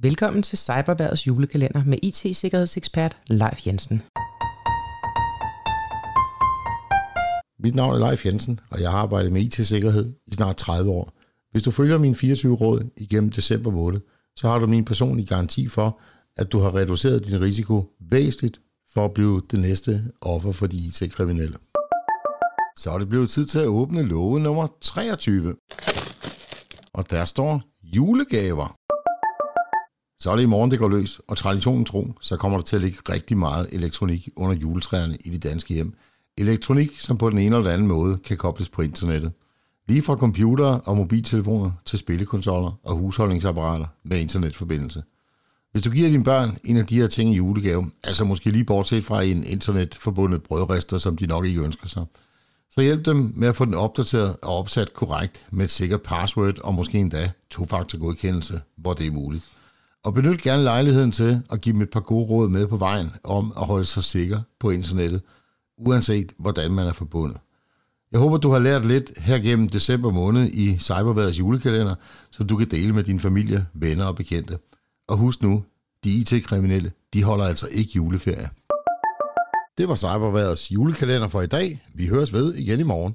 Velkommen til Cyberværdets julekalender med IT-sikkerhedsekspert Leif Jensen. Mit navn er Leif Jensen, og jeg har arbejdet med IT-sikkerhed i snart 30 år. Hvis du følger mine 24 råd igennem december måned, så har du min personlige garanti for, at du har reduceret din risiko væsentligt for at blive det næste offer for de IT-kriminelle. Så er det blevet tid til at åbne låge nummer 23. Og der står julegaver. Så er det i morgen, det går løs, og traditionen tro, så kommer der til at ligge rigtig meget elektronik under juletræerne i de danske hjem. Elektronik, som på den ene eller anden måde kan kobles på internettet. Lige fra computere og mobiltelefoner til spillekonsoller og husholdningsapparater med internetforbindelse. Hvis du giver dine børn en af de her ting i julegave, altså måske lige bortset fra en internetforbundet brødrester, som de nok ikke ønsker sig, så hjælp dem med at få den opdateret og opsat korrekt med et sikkert password og måske endda tofaktorgodkendelse, godkendelse, hvor det er muligt. Og benyt gerne lejligheden til at give dem et par gode råd med på vejen om at holde sig sikker på internettet, uanset hvordan man er forbundet. Jeg håber, du har lært lidt her gennem december måned i Cyberværets julekalender, som du kan dele med din familie, venner og bekendte. Og husk nu, de IT-kriminelle, de holder altså ikke juleferie. Det var Cyberværets julekalender for i dag. Vi høres ved igen i morgen.